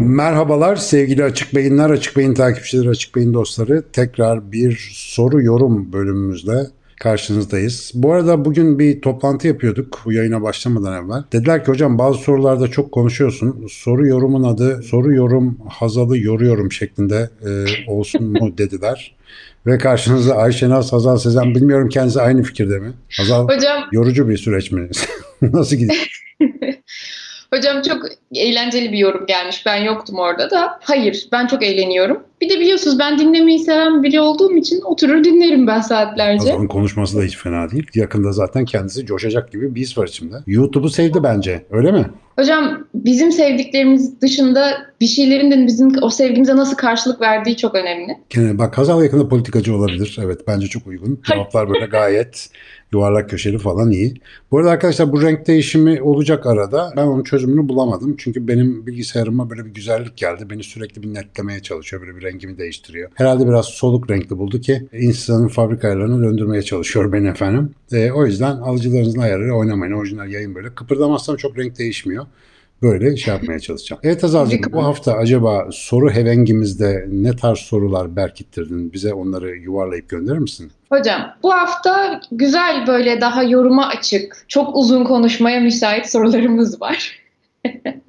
Merhabalar sevgili Açık Beyinler, Açık Beyin takipçileri, Açık Beyin dostları. Tekrar bir soru yorum bölümümüzde karşınızdayız. Bu arada bugün bir toplantı yapıyorduk bu yayına başlamadan evvel. Dediler ki hocam bazı sorularda çok konuşuyorsun. Soru yorumun adı soru yorum Hazal'ı yoruyorum şeklinde e, olsun mu dediler. Ve karşınızda Ayşe Naz, Hazal Sezen bilmiyorum kendisi aynı fikirde mi? Hazal Hocam yorucu bir süreç mi? Nasıl gidiyor? Hocam çok eğlenceli bir yorum gelmiş. Ben yoktum orada da. Hayır, ben çok eğleniyorum. Bir de biliyorsunuz ben dinlemeyi seven biri olduğum için oturur dinlerim ben saatlerce. Hazal'ın konuşması da hiç fena değil. Yakında zaten kendisi coşacak gibi bir his var içimde. YouTube'u sevdi bence. Öyle mi? Hocam bizim sevdiklerimiz dışında bir şeylerin de bizim o sevgimize nasıl karşılık verdiği çok önemli. Bak Hazal yakında politikacı olabilir. Evet bence çok uygun. Cevaplar böyle gayet yuvarlak köşeli falan iyi. Bu arada arkadaşlar bu renk değişimi olacak arada. Ben onun çözümünü bulamadım. Çünkü benim bilgisayarıma böyle bir güzellik geldi. Beni sürekli bir netlemeye çalışıyor. Böyle bir rengimi değiştiriyor. Herhalde biraz soluk renkli buldu ki insanın fabrika ayarlarını döndürmeye çalışıyor beni efendim. E, o yüzden alıcılarınızın ayarları oynamayın. Orijinal yayın böyle. Kıpırdamazsam çok renk değişmiyor. Böyle şey yapmaya çalışacağım. Evet Hazal'cığım bu hafta acaba soru hevengimizde ne tarz sorular berkittirdin? Bize onları yuvarlayıp gönderir misin? Hocam bu hafta güzel böyle daha yoruma açık, çok uzun konuşmaya müsait sorularımız var.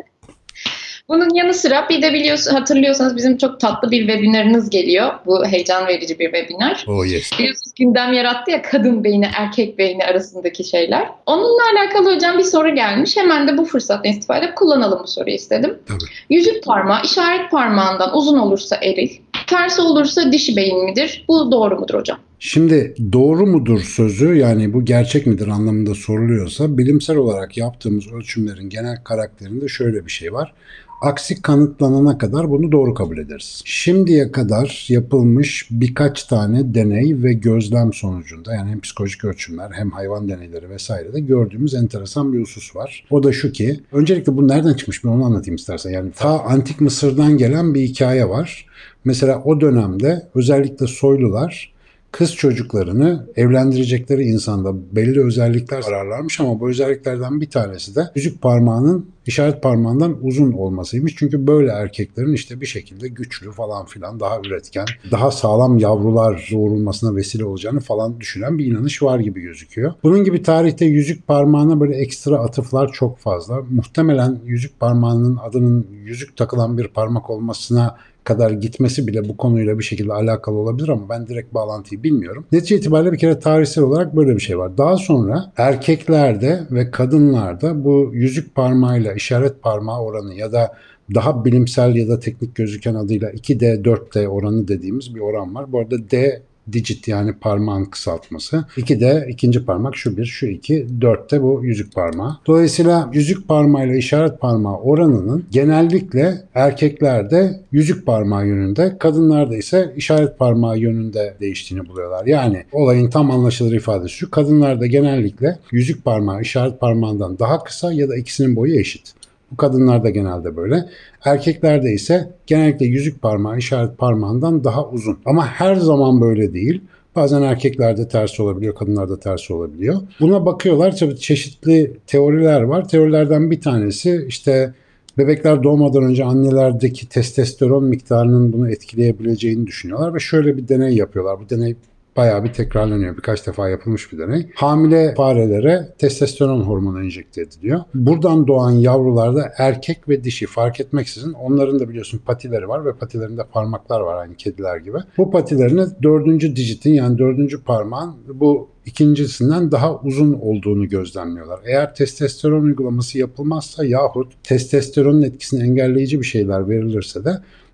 Bunun yanı sıra bir de biliyorsun hatırlıyorsanız bizim çok tatlı bir webinarınız geliyor. Bu heyecan verici bir webinar. Oh yes. Biliyorsunuz gündem yarattı ya kadın beyni erkek beyni arasındaki şeyler. Onunla alakalı hocam bir soru gelmiş. Hemen de bu fırsattan istifade kullanalım bu soruyu istedim. Tabii. Yüzük parmağı işaret parmağından uzun olursa eril, tersi olursa dişi beyin midir? Bu doğru mudur hocam? Şimdi doğru mudur sözü yani bu gerçek midir anlamında soruluyorsa bilimsel olarak yaptığımız ölçümlerin genel karakterinde şöyle bir şey var. Aksi kanıtlanana kadar bunu doğru kabul ederiz. Şimdiye kadar yapılmış birkaç tane deney ve gözlem sonucunda yani hem psikolojik ölçümler hem hayvan deneyleri vesaire de gördüğümüz enteresan bir husus var. O da şu ki öncelikle bu nereden çıkmış ben onu anlatayım istersen. Yani ta antik Mısır'dan gelen bir hikaye var. Mesela o dönemde özellikle soylular kız çocuklarını evlendirecekleri insanda belli özellikler ararlarmış ama bu özelliklerden bir tanesi de yüzük parmağının işaret parmağından uzun olmasıymış. Çünkü böyle erkeklerin işte bir şekilde güçlü falan filan daha üretken, daha sağlam yavrular doğurulmasına vesile olacağını falan düşünen bir inanış var gibi gözüküyor. Bunun gibi tarihte yüzük parmağına böyle ekstra atıflar çok fazla. Muhtemelen yüzük parmağının adının yüzük takılan bir parmak olmasına kadar gitmesi bile bu konuyla bir şekilde alakalı olabilir ama ben direkt bağlantıyı bilmiyorum. Netice itibariyle bir kere tarihsel olarak böyle bir şey var. Daha sonra erkeklerde ve kadınlarda bu yüzük parmağıyla işaret parmağı oranı ya da daha bilimsel ya da teknik gözüken adıyla 2D 4D oranı dediğimiz bir oran var. Bu arada D digit yani parmağın kısaltması. 2 de ikinci parmak şu bir, şu iki, 4 de bu yüzük parmağı. Dolayısıyla yüzük parmağıyla işaret parmağı oranının genellikle erkeklerde yüzük parmağı yönünde, kadınlarda ise işaret parmağı yönünde değiştiğini buluyorlar. Yani olayın tam anlaşılır ifadesi şu. Kadınlarda genellikle yüzük parmağı işaret parmağından daha kısa ya da ikisinin boyu eşit. Bu kadınlarda genelde böyle. Erkeklerde ise genellikle yüzük parmağı işaret parmağından daha uzun. Ama her zaman böyle değil. Bazen erkeklerde tersi olabiliyor, kadınlarda tersi olabiliyor. Buna bakıyorlar. Tabii çeşitli teoriler var. Teorilerden bir tanesi işte bebekler doğmadan önce annelerdeki testosteron miktarının bunu etkileyebileceğini düşünüyorlar ve şöyle bir deney yapıyorlar. Bu deney bayağı bir tekrarlanıyor. Birkaç defa yapılmış bir deney. Hamile farelere testosteron hormonu enjekte ediliyor. Buradan doğan yavrularda erkek ve dişi fark etmeksizin onların da biliyorsun patileri var ve patilerinde parmaklar var aynı kediler gibi. Bu patilerini dördüncü dijitin yani dördüncü parmağın bu ikincisinden daha uzun olduğunu gözlemliyorlar. Eğer testosteron uygulaması yapılmazsa yahut testosteronun etkisini engelleyici bir şeyler verilirse de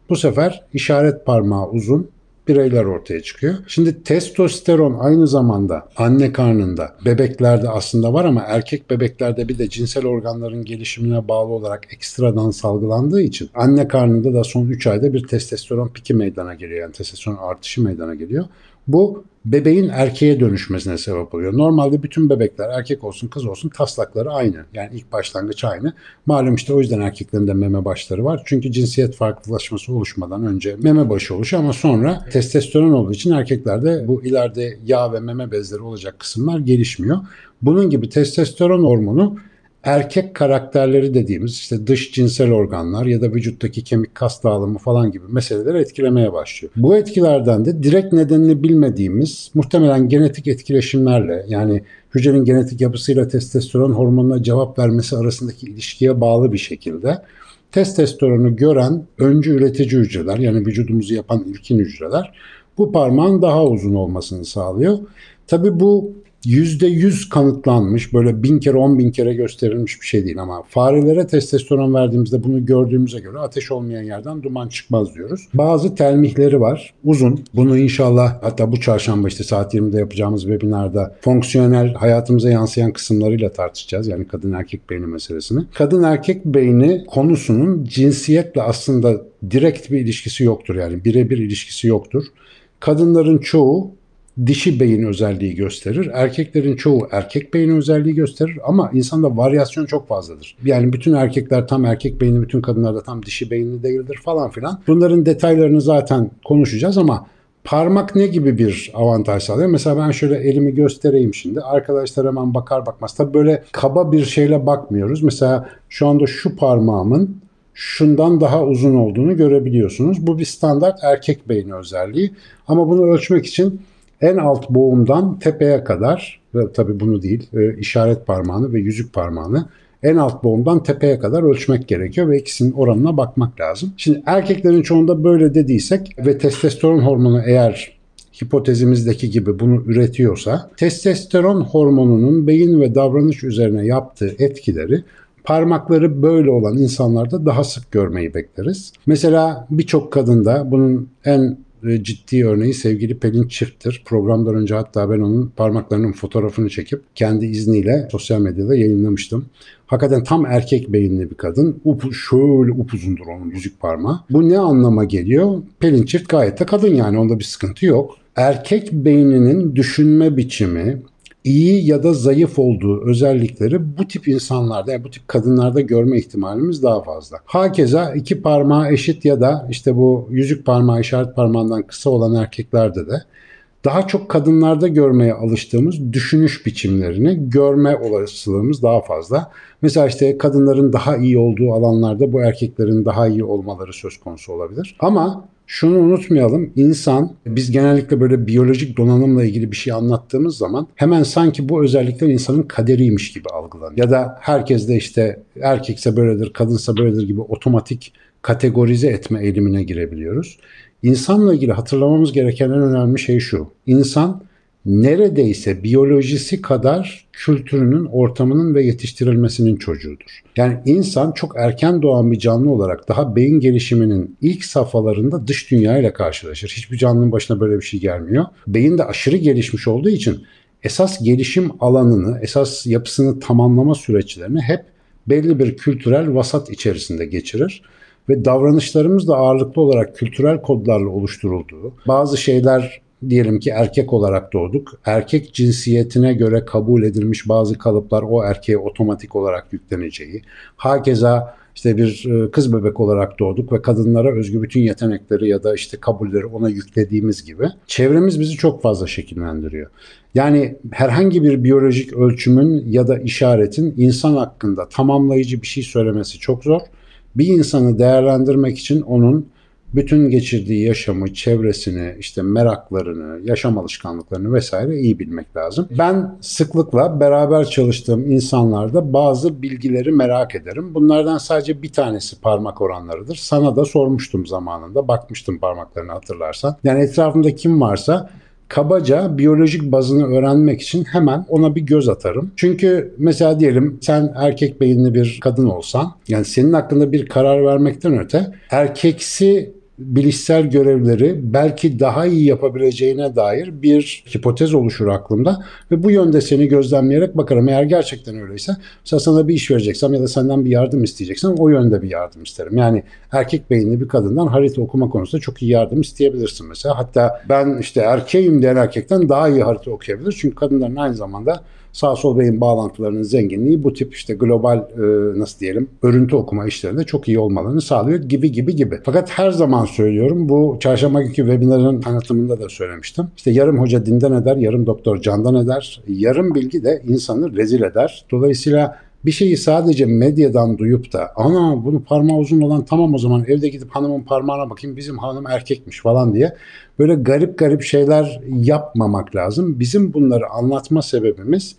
bu sefer işaret parmağı uzun, bireyler ortaya çıkıyor. Şimdi testosteron aynı zamanda anne karnında bebeklerde aslında var ama erkek bebeklerde bir de cinsel organların gelişimine bağlı olarak ekstradan salgılandığı için anne karnında da son 3 ayda bir testosteron piki meydana geliyor. Yani testosteron artışı meydana geliyor. Bu bebeğin erkeğe dönüşmesine sebep oluyor. Normalde bütün bebekler erkek olsun kız olsun taslakları aynı. Yani ilk başlangıç aynı. Malum işte o yüzden erkeklerin de meme başları var. Çünkü cinsiyet farklılaşması oluşmadan önce meme başı oluşuyor ama sonra testosteron olduğu için erkeklerde bu ileride yağ ve meme bezleri olacak kısımlar gelişmiyor. Bunun gibi testosteron hormonu erkek karakterleri dediğimiz işte dış cinsel organlar ya da vücuttaki kemik kas dağılımı falan gibi meseleleri etkilemeye başlıyor. Bu etkilerden de direkt nedenini bilmediğimiz muhtemelen genetik etkileşimlerle yani hücrenin genetik yapısıyla testosteron hormonuna cevap vermesi arasındaki ilişkiye bağlı bir şekilde testosteronu gören öncü üretici hücreler yani vücudumuzu yapan ilkin hücreler bu parmağın daha uzun olmasını sağlıyor. Tabi bu %100 kanıtlanmış böyle bin kere on bin kere gösterilmiş bir şey değil ama farelere testosteron verdiğimizde bunu gördüğümüze göre ateş olmayan yerden duman çıkmaz diyoruz. Bazı telmihleri var uzun bunu inşallah hatta bu çarşamba işte saat 20'de yapacağımız webinarda fonksiyonel hayatımıza yansıyan kısımlarıyla tartışacağız yani kadın erkek beyni meselesini. Kadın erkek beyni konusunun cinsiyetle aslında direkt bir ilişkisi yoktur yani birebir ilişkisi yoktur. Kadınların çoğu dişi beyin özelliği gösterir. Erkeklerin çoğu erkek beyni özelliği gösterir ama insanda varyasyon çok fazladır. Yani bütün erkekler tam erkek beyni, bütün kadınlar da tam dişi beyinli değildir falan filan. Bunların detaylarını zaten konuşacağız ama parmak ne gibi bir avantaj sağlıyor? Mesela ben şöyle elimi göstereyim şimdi. Arkadaşlar hemen bakar bakmaz. Tabii böyle kaba bir şeyle bakmıyoruz. Mesela şu anda şu parmağımın şundan daha uzun olduğunu görebiliyorsunuz. Bu bir standart erkek beyni özelliği. Ama bunu ölçmek için en alt boğumdan tepeye kadar ve tabi bunu değil e, işaret parmağını ve yüzük parmağını en alt boğumdan tepeye kadar ölçmek gerekiyor ve ikisinin oranına bakmak lazım. Şimdi erkeklerin çoğunda böyle dediysek ve testosteron hormonu eğer hipotezimizdeki gibi bunu üretiyorsa testosteron hormonunun beyin ve davranış üzerine yaptığı etkileri parmakları böyle olan insanlarda daha sık görmeyi bekleriz. Mesela birçok kadında bunun en ciddi örneği sevgili Pelin Çift'tir. Programdan önce hatta ben onun parmaklarının fotoğrafını çekip kendi izniyle sosyal medyada yayınlamıştım. Hakikaten tam erkek beyinli bir kadın. Upu, şöyle upuzundur onun yüzük parmağı. Bu ne anlama geliyor? Pelin Çift gayet de kadın yani onda bir sıkıntı yok. Erkek beyninin düşünme biçimi, iyi ya da zayıf olduğu özellikleri bu tip insanlarda yani bu tip kadınlarda görme ihtimalimiz daha fazla. Hakeza iki parmağı eşit ya da işte bu yüzük parmağı işaret parmağından kısa olan erkeklerde de daha çok kadınlarda görmeye alıştığımız düşünüş biçimlerini görme olasılığımız daha fazla. Mesela işte kadınların daha iyi olduğu alanlarda bu erkeklerin daha iyi olmaları söz konusu olabilir. Ama şunu unutmayalım. İnsan biz genellikle böyle biyolojik donanımla ilgili bir şey anlattığımız zaman hemen sanki bu özellikler insanın kaderiymiş gibi algılanıyor. Ya da herkes de işte erkekse böyledir, kadınsa böyledir gibi otomatik kategorize etme eğilimine girebiliyoruz. İnsanla ilgili hatırlamamız gereken en önemli şey şu. İnsan neredeyse biyolojisi kadar kültürünün, ortamının ve yetiştirilmesinin çocuğudur. Yani insan çok erken doğan bir canlı olarak daha beyin gelişiminin ilk safhalarında dış dünya ile karşılaşır. Hiçbir canlının başına böyle bir şey gelmiyor. Beyin de aşırı gelişmiş olduğu için esas gelişim alanını, esas yapısını tamamlama süreçlerini hep belli bir kültürel vasat içerisinde geçirir ve davranışlarımız da ağırlıklı olarak kültürel kodlarla oluşturulduğu, bazı şeyler diyelim ki erkek olarak doğduk. Erkek cinsiyetine göre kabul edilmiş bazı kalıplar o erkeğe otomatik olarak yükleneceği. Hakeza işte bir e, kız bebek olarak doğduk ve kadınlara özgü bütün yetenekleri ya da işte kabulleri ona yüklediğimiz gibi çevremiz bizi çok fazla şekillendiriyor. Yani herhangi bir biyolojik ölçümün ya da işaretin insan hakkında tamamlayıcı bir şey söylemesi çok zor. Bir insanı değerlendirmek için onun bütün geçirdiği yaşamı, çevresini, işte meraklarını, yaşam alışkanlıklarını vesaire iyi bilmek lazım. Ben sıklıkla beraber çalıştığım insanlarda bazı bilgileri merak ederim. Bunlardan sadece bir tanesi parmak oranlarıdır. Sana da sormuştum zamanında. Bakmıştım parmaklarını hatırlarsan. Yani etrafımda kim varsa kabaca biyolojik bazını öğrenmek için hemen ona bir göz atarım. Çünkü mesela diyelim sen erkek beyinli bir kadın olsan yani senin hakkında bir karar vermekten öte erkeksi bilişsel görevleri belki daha iyi yapabileceğine dair bir hipotez oluşur aklımda ve bu yönde seni gözlemleyerek bakarım. Eğer gerçekten öyleyse mesela sana bir iş vereceksem ya da senden bir yardım isteyeceksem o yönde bir yardım isterim. Yani erkek beyinli bir kadından harita okuma konusunda çok iyi yardım isteyebilirsin mesela. Hatta ben işte erkeğim diyen erkekten daha iyi harita okuyabilir. Çünkü kadınların aynı zamanda sağ sol beyin bağlantılarının zenginliği bu tip işte global e, nasıl diyelim örüntü okuma işlerinde çok iyi olmalarını sağlıyor gibi gibi gibi. Fakat her zaman söylüyorum bu çarşamba günkü webinarın anlatımında da söylemiştim. İşte yarım hoca dinden eder, yarım doktor candan eder. Yarım bilgi de insanı rezil eder. Dolayısıyla bir şeyi sadece medyadan duyup da ana bunu parmağı uzun olan tamam o zaman evde gidip hanımın parmağına bakayım bizim hanım erkekmiş falan diye böyle garip garip şeyler yapmamak lazım. Bizim bunları anlatma sebebimiz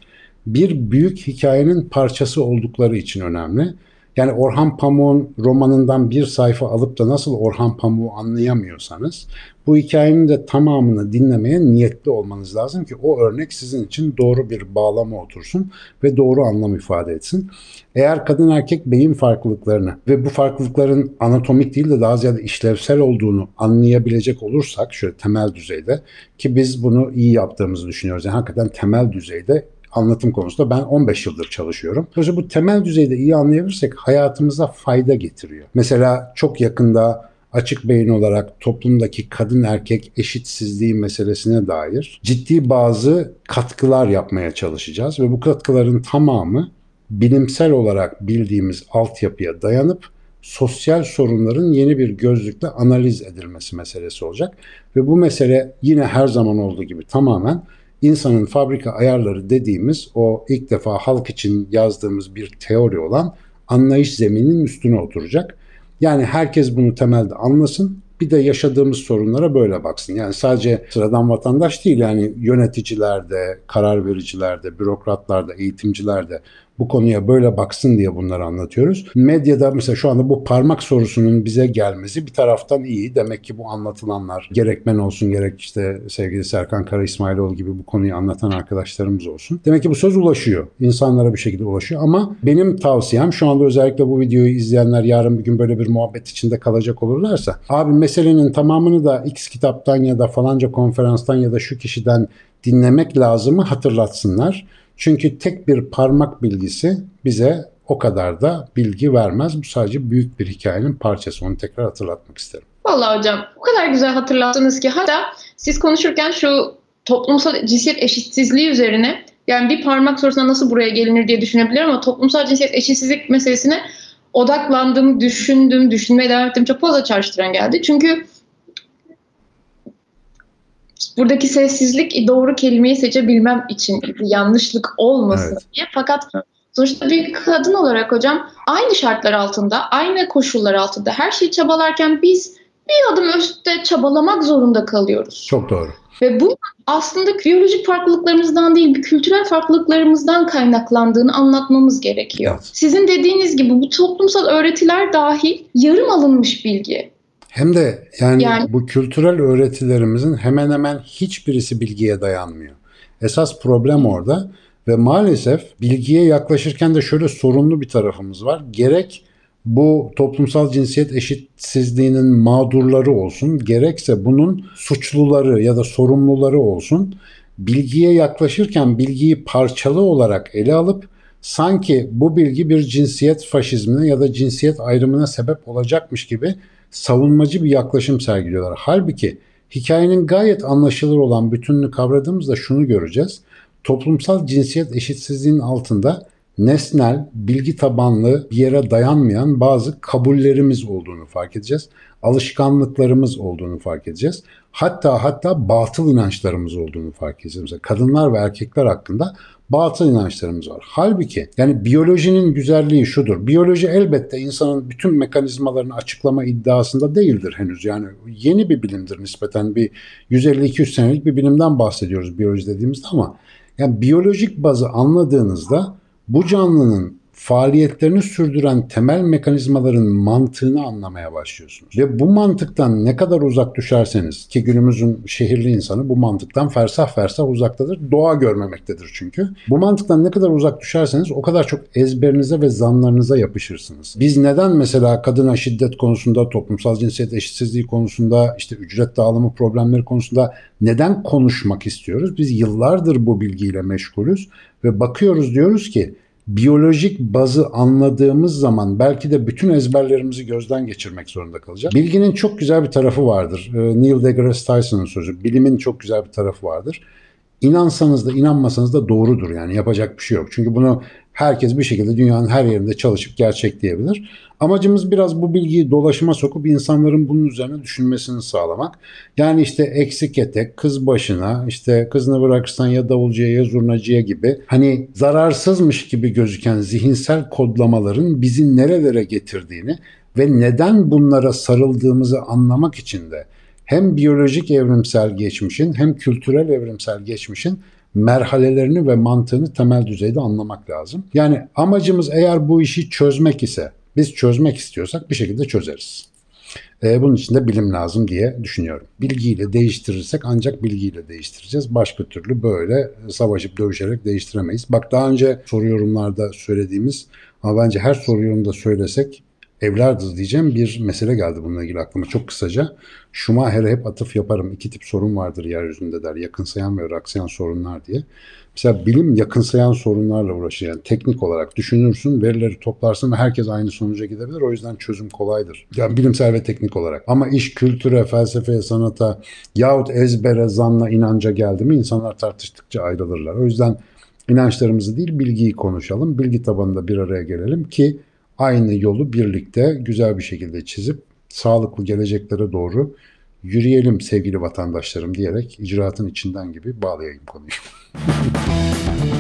bir büyük hikayenin parçası oldukları için önemli. Yani Orhan Pamuk'un romanından bir sayfa alıp da nasıl Orhan Pamuk'u anlayamıyorsanız bu hikayenin de tamamını dinlemeye niyetli olmanız lazım ki o örnek sizin için doğru bir bağlama otursun ve doğru anlam ifade etsin. Eğer kadın erkek beyin farklılıklarını ve bu farklılıkların anatomik değil de daha ziyade işlevsel olduğunu anlayabilecek olursak şöyle temel düzeyde ki biz bunu iyi yaptığımızı düşünüyoruz. Yani hakikaten temel düzeyde anlatım konusunda ben 15 yıldır çalışıyorum. Dolayısıyla bu temel düzeyde iyi anlayabilirsek hayatımıza fayda getiriyor. Mesela çok yakında açık beyin olarak toplumdaki kadın erkek eşitsizliği meselesine dair ciddi bazı katkılar yapmaya çalışacağız ve bu katkıların tamamı bilimsel olarak bildiğimiz altyapıya dayanıp sosyal sorunların yeni bir gözlükle analiz edilmesi meselesi olacak ve bu mesele yine her zaman olduğu gibi tamamen insanın fabrika ayarları dediğimiz o ilk defa halk için yazdığımız bir teori olan anlayış zemininin üstüne oturacak. Yani herkes bunu temelde anlasın. Bir de yaşadığımız sorunlara böyle baksın. Yani sadece sıradan vatandaş değil yani yöneticilerde, karar vericilerde, bürokratlarda, eğitimcilerde bu konuya böyle baksın diye bunları anlatıyoruz. Medyada mesela şu anda bu parmak sorusunun bize gelmesi bir taraftan iyi. Demek ki bu anlatılanlar gerek olsun gerek işte sevgili Serkan Kara İsmailoğlu gibi bu konuyu anlatan arkadaşlarımız olsun. Demek ki bu söz ulaşıyor. İnsanlara bir şekilde ulaşıyor ama benim tavsiyem şu anda özellikle bu videoyu izleyenler yarın bir gün böyle bir muhabbet içinde kalacak olurlarsa abi meselenin tamamını da X kitaptan ya da falanca konferanstan ya da şu kişiden dinlemek lazımı hatırlatsınlar. Çünkü tek bir parmak bilgisi bize o kadar da bilgi vermez. Bu sadece büyük bir hikayenin parçası. Onu tekrar hatırlatmak isterim. Vallahi hocam o kadar güzel hatırlattınız ki hatta siz konuşurken şu toplumsal cinsiyet eşitsizliği üzerine yani bir parmak sorusuna nasıl buraya gelinir diye düşünebilirim ama toplumsal cinsiyet eşitsizlik meselesine odaklandım, düşündüm, düşünmeye devam ettim. Çok fazla çağrıştıran geldi. Çünkü buradaki sessizlik doğru kelimeyi seçebilmem için yanlışlık olmasın Evet. diye. Fakat sonuçta bir kadın olarak hocam aynı şartlar altında, aynı koşullar altında her şeyi çabalarken biz bir adım üstte çabalamak zorunda kalıyoruz. Çok doğru. Ve bu aslında biyolojik farklılıklarımızdan değil, bir kültürel farklılıklarımızdan kaynaklandığını anlatmamız gerekiyor. Evet. Sizin dediğiniz gibi bu toplumsal öğretiler dahil yarım alınmış bilgi. Hem de yani, Yani- bu kültürel öğretilerimizin hemen hemen hiçbirisi bilgiye dayanmıyor. Esas problem orada ve maalesef bilgiye yaklaşırken de şöyle sorunlu bir tarafımız var. Gerek bu toplumsal cinsiyet eşitsizliğinin mağdurları olsun, gerekse bunun suçluları ya da sorumluları olsun. Bilgiye yaklaşırken bilgiyi parçalı olarak ele alıp sanki bu bilgi bir cinsiyet faşizmine ya da cinsiyet ayrımına sebep olacakmış gibi savunmacı bir yaklaşım sergiliyorlar. Halbuki hikayenin gayet anlaşılır olan bütününü kavradığımızda şunu göreceğiz. Toplumsal cinsiyet eşitsizliğinin altında nesnel, bilgi tabanlı bir yere dayanmayan bazı kabullerimiz olduğunu fark edeceğiz. Alışkanlıklarımız olduğunu fark edeceğiz. Hatta hatta batıl inançlarımız olduğunu fark edeceğiz. Mesela kadınlar ve erkekler hakkında batıl inançlarımız var. Halbuki yani biyolojinin güzelliği şudur. Biyoloji elbette insanın bütün mekanizmalarını açıklama iddiasında değildir henüz. Yani yeni bir bilimdir nispeten bir 150-200 senelik bir bilimden bahsediyoruz biyoloji dediğimizde ama yani biyolojik bazı anladığınızda bu canlının faaliyetlerini sürdüren temel mekanizmaların mantığını anlamaya başlıyorsunuz. Ve bu mantıktan ne kadar uzak düşerseniz ki günümüzün şehirli insanı bu mantıktan fersah fersah uzaktadır. Doğa görmemektedir çünkü. Bu mantıktan ne kadar uzak düşerseniz o kadar çok ezberinize ve zanlarınıza yapışırsınız. Biz neden mesela kadına şiddet konusunda, toplumsal cinsiyet eşitsizliği konusunda, işte ücret dağılımı problemleri konusunda neden konuşmak istiyoruz? Biz yıllardır bu bilgiyle meşgulüz ve bakıyoruz diyoruz ki biyolojik bazı anladığımız zaman belki de bütün ezberlerimizi gözden geçirmek zorunda kalacağız. Bilginin çok güzel bir tarafı vardır. Ee, Neil deGrasse Tyson'ın sözü. Bilimin çok güzel bir tarafı vardır. İnansanız da inanmasanız da doğrudur yani yapacak bir şey yok. Çünkü bunu herkes bir şekilde dünyanın her yerinde çalışıp gerçekleyebilir. Amacımız biraz bu bilgiyi dolaşıma sokup insanların bunun üzerine düşünmesini sağlamak. Yani işte eksik etek, kız başına, işte kızını bırakırsan ya davulcuya ya zurnacıya gibi hani zararsızmış gibi gözüken zihinsel kodlamaların bizi nerelere getirdiğini ve neden bunlara sarıldığımızı anlamak için de hem biyolojik evrimsel geçmişin hem kültürel evrimsel geçmişin merhalelerini ve mantığını temel düzeyde anlamak lazım. Yani amacımız eğer bu işi çözmek ise, biz çözmek istiyorsak bir şekilde çözeriz. Ee, bunun için de bilim lazım diye düşünüyorum. Bilgiyle değiştirirsek ancak bilgiyle değiştireceğiz. Başka türlü böyle savaşıp dövüşerek değiştiremeyiz. Bak daha önce soru yorumlarda söylediğimiz ama bence her soru yorumda söylesek evlardır diyeceğim bir mesele geldi bununla ilgili aklıma çok kısaca. Schumacher'e hep atıf yaparım. İki tip sorun vardır yeryüzünde der. Yakınsayan ve aksayan sorunlar diye. Mesela bilim yakınsayan sorunlarla uğraşır. Yani teknik olarak düşünürsün, verileri toplarsın ve herkes aynı sonuca gidebilir. O yüzden çözüm kolaydır. Yani bilimsel ve teknik olarak. Ama iş kültüre, felsefeye, sanata yahut ezbere, zanla, inanca geldi mi insanlar tartıştıkça ayrılırlar. O yüzden inançlarımızı değil bilgiyi konuşalım. Bilgi tabanında bir araya gelelim ki aynı yolu birlikte güzel bir şekilde çizip sağlıklı geleceklere doğru yürüyelim sevgili vatandaşlarım diyerek icraatın içinden gibi bağlayayım konuyu.